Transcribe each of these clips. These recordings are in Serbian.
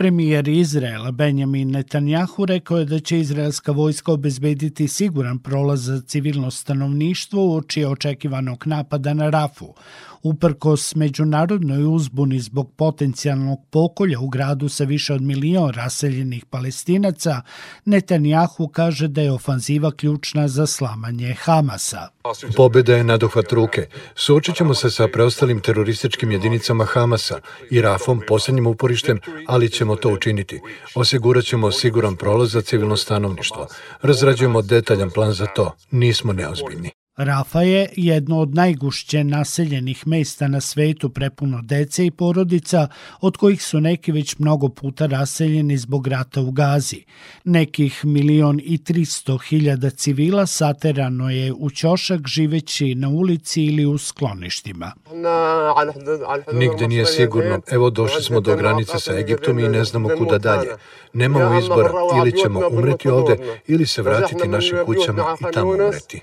Premijer Izraela Benjamin Netanjahu rekao je da će izraelska vojska obezbediti siguran prolaz za civilno stanovništvo u oči očekivanog napada na Rafu uprkos međunarodnoj uzbuni zbog potencijalnog pokolja u gradu sa više od milion raseljenih palestinaca, Netanjahu kaže da je ofanziva ključna za slamanje Hamasa. Pobeda je nadohvat ruke. Suočit ćemo se sa preostalim terorističkim jedinicama Hamasa i Rafom, poslednjim uporištem, ali ćemo to učiniti. Osigurat ćemo siguran prolaz za civilno stanovništvo. Razrađujemo detaljan plan za to. Nismo neozbiljni. Rafa je jedno od najgušće naseljenih mesta na svetu prepuno dece i porodica, od kojih su neki već mnogo puta raseljeni zbog rata u Gazi. Nekih milion i tristo hiljada civila saterano je u ćošak živeći na ulici ili u skloništima. Nigde nije sigurno. Evo došli smo do granice sa Egiptom i ne znamo kuda dalje. Nemamo izbora, ili ćemo umreti ovde ili se vratiti našim kućama i tamo umreti.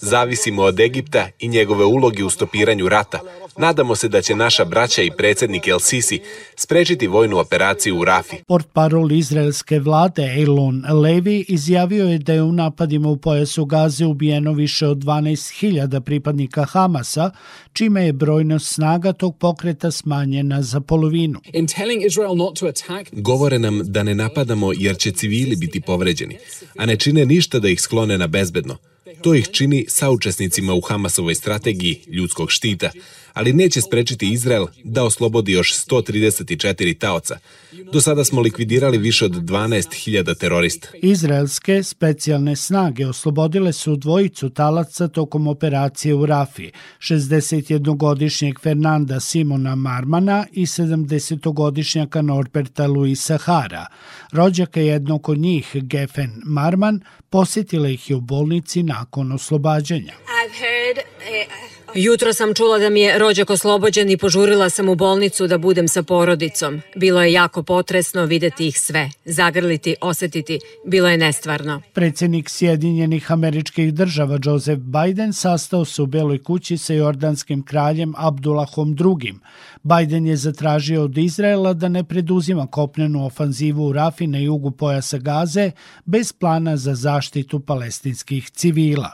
Zavisimo od Egipta i njegove uloge u stopiranju rata. Nadamo se da će naša braća i predsednik El Sisi sprečiti vojnu operaciju u Rafi. Port parol izraelske vlade Elon Levi izjavio je da je u napadima u pojasu Gaze ubijeno više od 12.000 pripadnika Hamasa, čime je brojnost snaga tog pokreta smanjena za polovinu. Govore nam da ne napadamo jer će civili biti povređeni, a ne čine ništa da ih sklone na bezbedno. To ih čini saučesnicima u Hamasovoj strategiji ljudskog štita, ali neće sprečiti Izrael da oslobodi još 134 taoca. Do sada smo likvidirali više od 12.000 terorista. Izraelske specijalne snage oslobodile su dvojicu talaca tokom operacije u Rafi, 61-godišnjeg Fernanda Simona Marmana i 70-godišnjaka Norberta Luisa Hara. Rođaka jednog od njih, Gefen Marman, posjetila ih je u bolnici nakon oslobađanja. I've heard, uh... Jutro sam čula da mi je rođak oslobođen i požurila sam u bolnicu da budem sa porodicom. Bilo je jako potresno videti ih sve, zagrliti, osetiti. Bilo je nestvarno. Predsednik Sjedinjenih američkih država Joseph Biden sastao se u Beloj kući sa jordanskim kraljem Abdullahom II. Biden je zatražio od Izraela da ne preduzima kopnenu ofanzivu u Rafi na jugu pojasa Gaze bez plana za zaštitu palestinskih civila.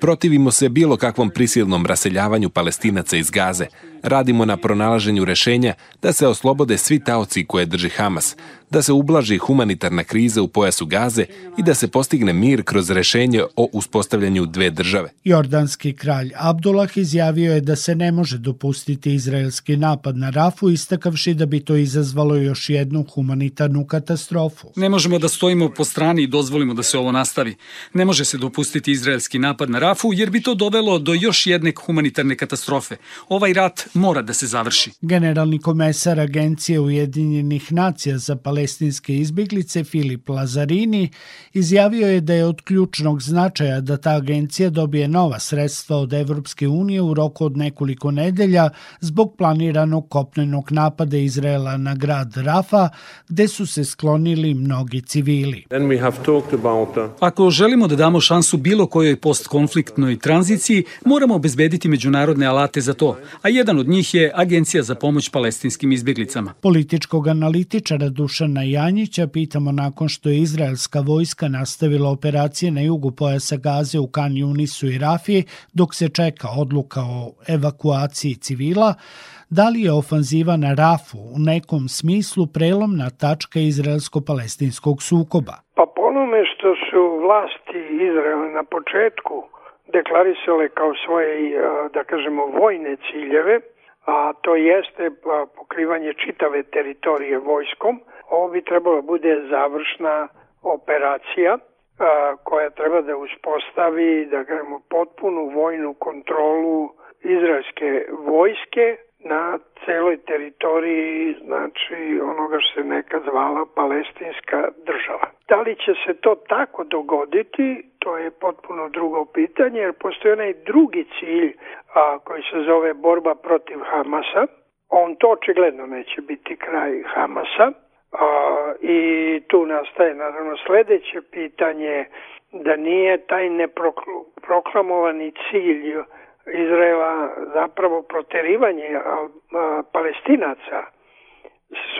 Protivimo se bilo kakvom prisilnom raseljavanju palestinaca iz Gaze. Radimo na pronalaženju rešenja da se oslobode svi taoci koje drži Hamas, da se ublaži humanitarna kriza u pojasu Gaze i da se postigne mir kroz rešenje o uspostavljanju dve države. Jordanski kralj Abdullah izjavio je da se ne može dopustiti izraelski napad na Rafu, istakavši da bi to izazvalo još jednu humanitarnu katastrofu. Ne možemo da stojimo po strani i dozvolimo da se ovo nastavi. Ne može se dopustiti izraelski napad na Rafu jer bi to dovelo do još jedne humanitarne katastrofe. Ovaj rat mora da se završi. Generalni komesar Agencije Ujedinjenih nacija za palestinske izbjeglice Filip Lazarini izjavio je da je od ključnog značaja da ta agencija dobije nova sredstva od Evropske unije u roku od nekoliko nedelja zbog planiranog kopnenog napada Izraela na grad Rafa, gde su se sklonili mnogi civili. Uh, Ako želimo da damo šansu bilo kojoj postkonfliktnoj tranziciji, moramo obezbediti međunarodne alate za to, a jedan od njih je Agencija za pomoć palestinskim izbjeglicama. Političkog analitičara Dušana Janjića pitamo nakon što je izraelska vojska nastavila operacije na jugu pojasa Gaze u Kan Junisu i Rafiji dok se čeka odluka o evakuaciji civila, da li je ofanziva na Rafu u nekom smislu prelomna tačka izraelsko-palestinskog sukoba? Pa po onome što su vlasti Izraela na početku deklarisale kao svoje, da kažemo, vojne ciljeve, a to jeste pokrivanje čitave teritorije vojskom. Ovo bi trebalo da bude završna operacija koja treba da uspostavi, da kažemo, potpunu vojnu kontrolu izraelske vojske na celoj teritoriji, znači onoga što se nekad zvala palestinska država. Da li će se to tako dogoditi, to je potpuno drugo pitanje, jer postoji onaj drugi cilj a, koji se zove borba protiv Hamasa. On to očigledno neće biti kraj Hamasa. A, I tu nastaje naravno sledeće pitanje da nije taj neproklamovani cilj Izraela zapravo proterivanje palestinaca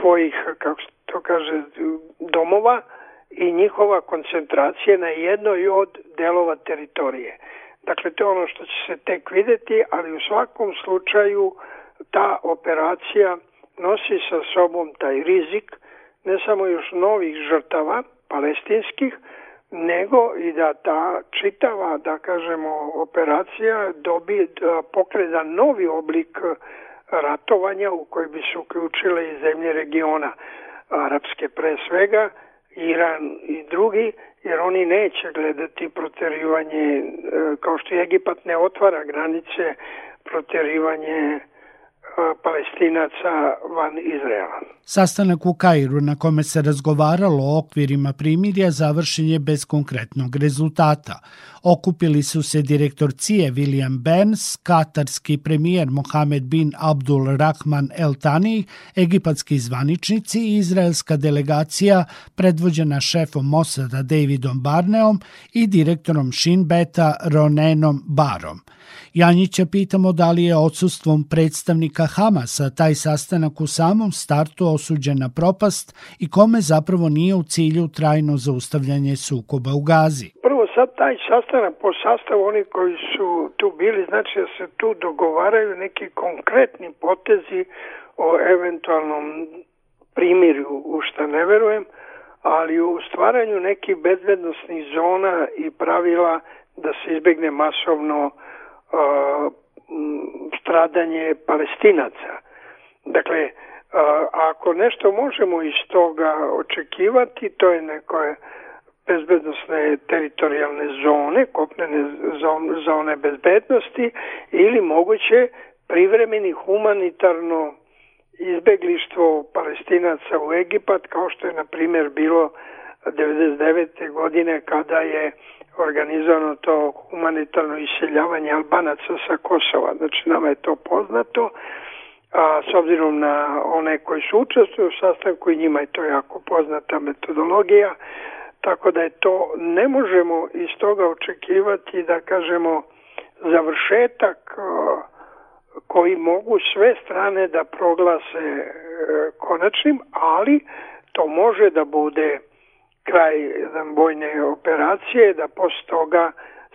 svojih, kako to kaže, domova i njihova koncentracija na jednoj od delova teritorije. Dakle, to je ono što će se tek videti, ali u svakom slučaju ta operacija nosi sa sobom taj rizik ne samo još novih žrtava palestinskih, nego i da ta čitava, da kažemo, operacija dobi, da pokreda novi oblik ratovanja u koji bi se uključile i zemlje regiona, arapske pre svega, Iran i drugi, jer oni neće gledati proterivanje, e, kao što Egipat ne otvara granice, proterivanje palestinaca van Izraela. Sastanak u Kairu na kome se razgovaralo o okvirima primirja završen je bez konkretnog rezultata. Okupili su se direktor CIE William Burns, katarski premijer Mohamed bin Abdul Rahman El Tani, egipatski zvaničnici i izraelska delegacija predvođena šefom Mossada Davidom Barneom i direktorom Shinbeta Ronenom Barom. Janjića pitamo da li je odsustvom predstavnika Hamasa taj sastanak u samom startu osuđen na propast i kome zapravo nije u cilju trajno zaustavljanje sukoba u Gazi. Prvo sad taj sastanak po sastavu oni koji su tu bili, znači da se tu dogovaraju neki konkretni potezi o eventualnom primirju, u šta ne verujem, ali u stvaranju nekih bezbednostnih zona i pravila da se izbegne masovno uh, stradanje palestinaca. Dakle, ako nešto možemo iz toga očekivati, to je neko bezbednostne teritorijalne zone, kopnene zone bezbednosti ili moguće privremeni humanitarno izbeglištvo palestinaca u Egipat, kao što je na primjer bilo 99. godine kada je organizovano to humanitarno iseljavanje Albanaca sa Kosova. Znači, nama je to poznato, a s obzirom na one koji su učestvuju u sastanku i njima je to jako poznata metodologija, tako da je to, ne možemo iz toga očekivati da kažemo završetak koji mogu sve strane da proglase e, konačnim, ali to može da bude kraj vojne operacije, da posle toga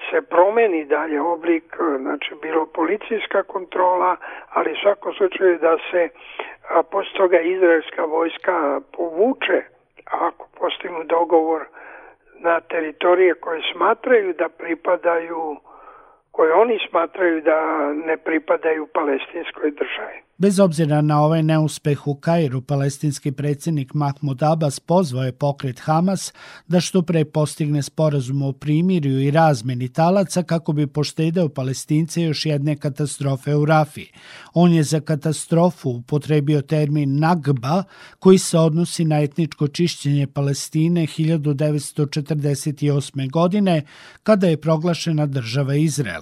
se promeni dalje oblik, znači bilo policijska kontrola, ali u svakom slučaju da se posle toga izraelska vojska povuče, ako postignu dogovor na teritorije koje smatraju da pripadaju koje oni smatraju da ne pripadaju palestinskoj državi. Bez obzira na ovaj neuspeh u Kairu, palestinski predsjednik Mahmud Abbas pozvao je pokret Hamas da što pre postigne sporazum o primirju i razmeni talaca kako bi poštedeo palestince još jedne katastrofe u Rafi. On je za katastrofu upotrebio termin Nagba koji se odnosi na etničko čišćenje Palestine 1948. godine kada je proglašena država Izrael.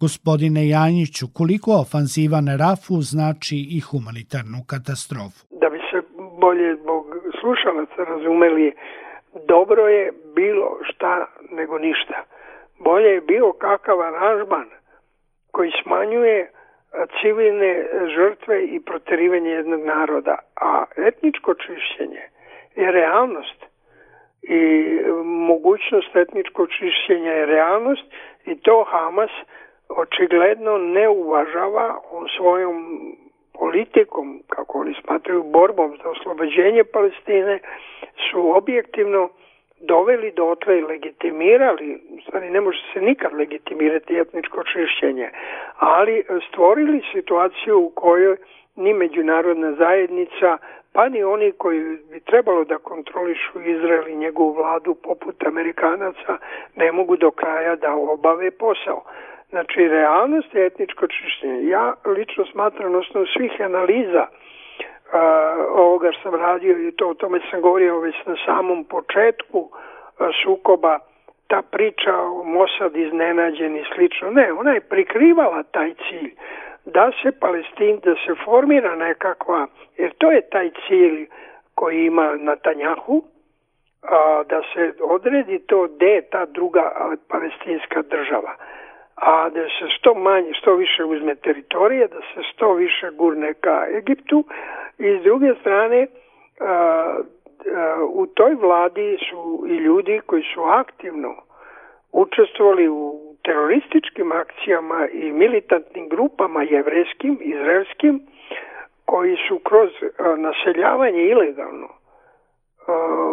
Gospodine Janjiću, koliko ofanziva Rafu znači i humanitarnu katastrofu? Da bi se bolje zbog slušalaca razumeli, dobro je bilo šta nego ništa. Bolje je bio kakav aranžman koji smanjuje civilne žrtve i proterivanje jednog naroda, a etničko čišćenje je realnost i mogućnost etničkog čišćenja je realnost i to Hamas očigledno ne uvažava on svojom politikom, kako oni smatraju, borbom za oslobođenje Palestine, su objektivno doveli do otle i legitimirali, u stvari ne može se nikad legitimirati etničko čišćenje, ali stvorili situaciju u kojoj ni međunarodna zajednica, pa ni oni koji bi trebalo da kontrolišu Izrael i njegovu vladu poput Amerikanaca, ne mogu do kraja da obave posao. Znači, realnost je etničko čišćenje. Ja lično smatram, osnovu svih analiza a, ovoga što sam radio i to o tome sam govorio već na samom početku a, sukoba, ta priča o Mossad iznenađen i slično. Ne, ona je prikrivala taj cilj da se Palestin, da se formira nekakva, jer to je taj cilj koji ima na Tanjahu, a, da se odredi to gde je ta druga palestinska država a da se što manje, što više uzme teritorije, da se što više gurne ka Egiptu. I s druge strane u toj vladi su i ljudi koji su aktivno učestvovali u terorističkim akcijama i militantnim grupama jevrejskim, izraelskim, koji su kroz naseljavanje ilegalno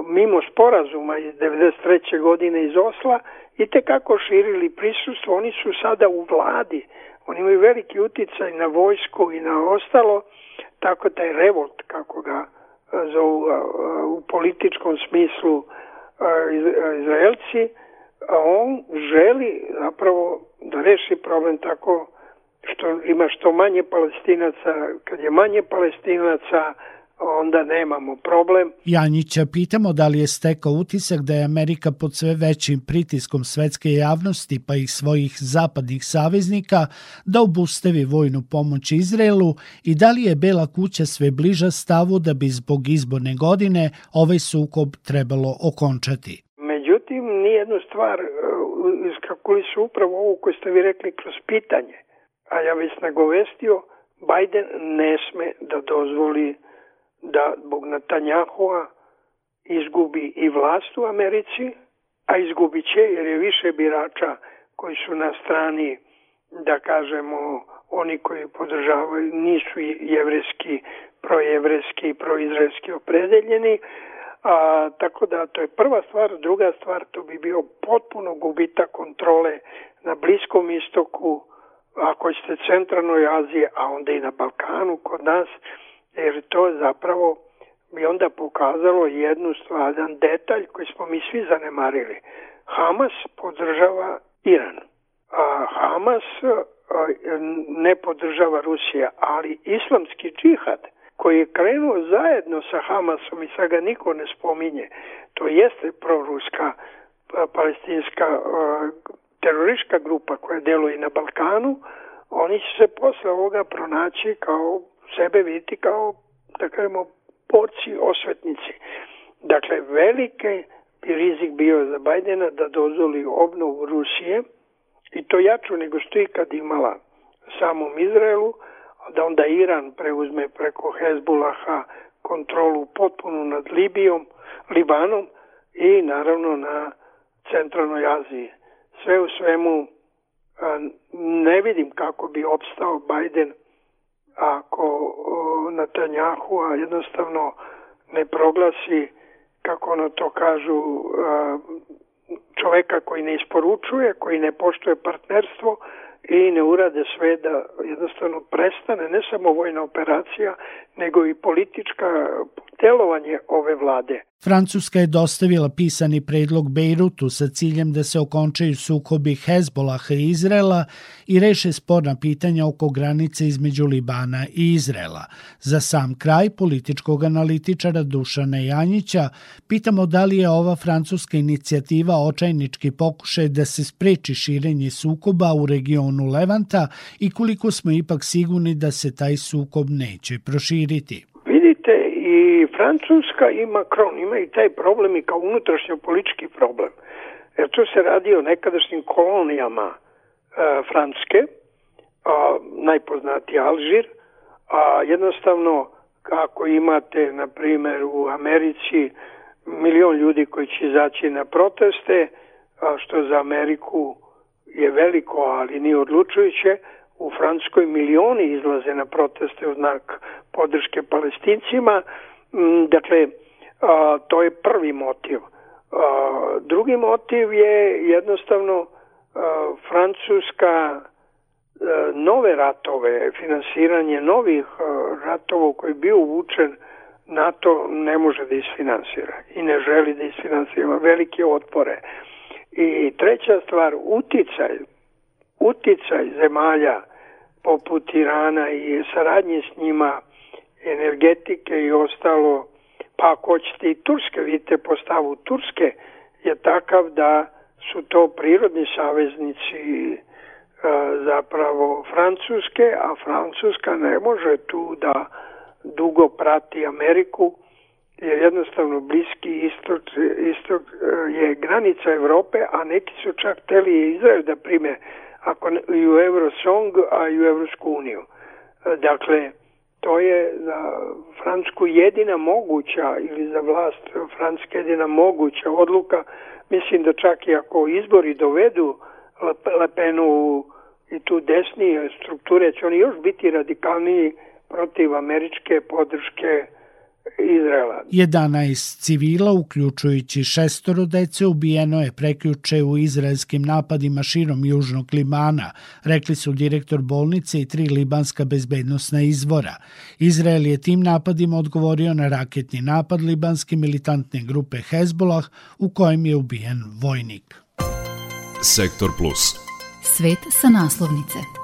mimo sporazuma iz 93. godine iz Osla i tekako širili prisustvo. Oni su sada u vladi, oni imaju veliki uticaj na vojsku i na ostalo, tako da je revolt, kako ga zovu u političkom smislu Izraelci, on želi zapravo da reši problem tako što ima što manje palestinaca, kad je manje palestinaca, onda nemamo problem. Janjića pitamo da li je stekao utisak da je Amerika pod sve većim pritiskom svetske javnosti pa i svojih zapadnih saveznika da obustavi vojnu pomoć Izraelu i da li je Bela kuća sve bliža stavu da bi zbog izborne godine ovaj sukob trebalo okončati. Međutim, nijednu stvar e, iskakuli su upravo ovo koje ste vi rekli kroz pitanje, a ja već nagovestio, Biden ne sme da dozvoli da zbog Natanjahua izgubi i vlast u Americi, a izgubit će jer je više birača koji su na strani, da kažemo, oni koji podržavaju, nisu jevreski, projevreski i proizraelski opredeljeni, a, tako da to je prva stvar. Druga stvar, to bi bio potpuno gubitak kontrole na Bliskom istoku, ako ste centralnoj Aziji, a onda i na Balkanu kod nas, jer to zapravo bi onda pokazalo jednu stvar, jedan detalj koji smo mi svi zanemarili. Hamas podržava Iran, a Hamas ne podržava Rusija, ali islamski džihad koji je krenuo zajedno sa Hamasom i sad ga niko ne spominje, to jeste proruska palestinska teroristička grupa koja deluje na Balkanu, oni će se posle ovoga pronaći kao sebe vidjeti kao, da kažemo, porci osvetnici. Dakle, velike bi rizik bio za Bajdena da dozvoli obnovu Rusije i to jaču nego što ikad imala samom Izraelu, da onda Iran preuzme preko Hezbulaha kontrolu potpuno nad Libijom, Libanom i naravno na centralnoj Aziji. Sve u svemu ne vidim kako bi opstao Bajden ako Netanjahu a jednostavno ne proglasi kako ono to kažu čoveka koji ne isporučuje, koji ne poštuje partnerstvo i ne urade sve da jednostavno prestane ne samo vojna operacija, nego i politička delovanje ove vlade. Francuska je dostavila pisani predlog Bejrutu sa ciljem da se okončaju sukobi Hezbolaha i Izrela i reše sporna pitanja oko granice između Libana i Izrela. Za sam kraj političkog analitičara Dušana Janjića pitamo da li je ova francuska inicijativa očajnički pokušaj da se spreči širenje sukoba u regionu Levanta i koliko smo ipak sigurni da se taj sukob neće proširiti. I Francuska i Macron imaju taj problem i kao unutrašnjo politički problem. Jer tu se radi o nekadašnjim kolonijama e, Francuske, a, najpoznati Alžir, a jednostavno kako imate, na primjer, u Americi milion ljudi koji će izaći na proteste, a što za Ameriku je veliko, ali nije odlučujuće, u Francuskoj milioni izlaze na proteste u znak podrške palestincima. Mm, dakle, to je prvi motiv. Drugi motiv je jednostavno Francuska nove ratove, finansiranje novih ratova koji je bio uvučen NATO ne može da isfinansira i ne želi da isfinansira velike otpore. I treća stvar, uticaj, uticaj zemalja poput Irana i saradnje s njima energetike i ostalo, pa ako hoćete i Turske, vidite po stavu Turske je takav da su to prirodni saveznici zapravo Francuske, a Francuska ne može tu da dugo prati Ameriku, jer jednostavno bliski istok, istok je granica Evrope, a neki su čak teli Izrael da prime ako i u Eurosong, a i u Evropsku uniju. Dakle, to je za Francusku jedina moguća ili za vlast Francuske jedina moguća odluka. Mislim da čak i ako izbori dovedu Le Penu i tu desnije strukture, će oni još biti radikalniji protiv američke podrške Izraela. 11 civila, uključujući šestoro dece, ubijeno je preključe u izraelskim napadima širom južnog Libana, rekli su direktor bolnice i tri libanska bezbednostna izvora. Izrael je tim napadima odgovorio na raketni napad libanske militantne grupe Hezbollah, u kojem je ubijen vojnik. Sektor Plus. Svet sa naslovnice.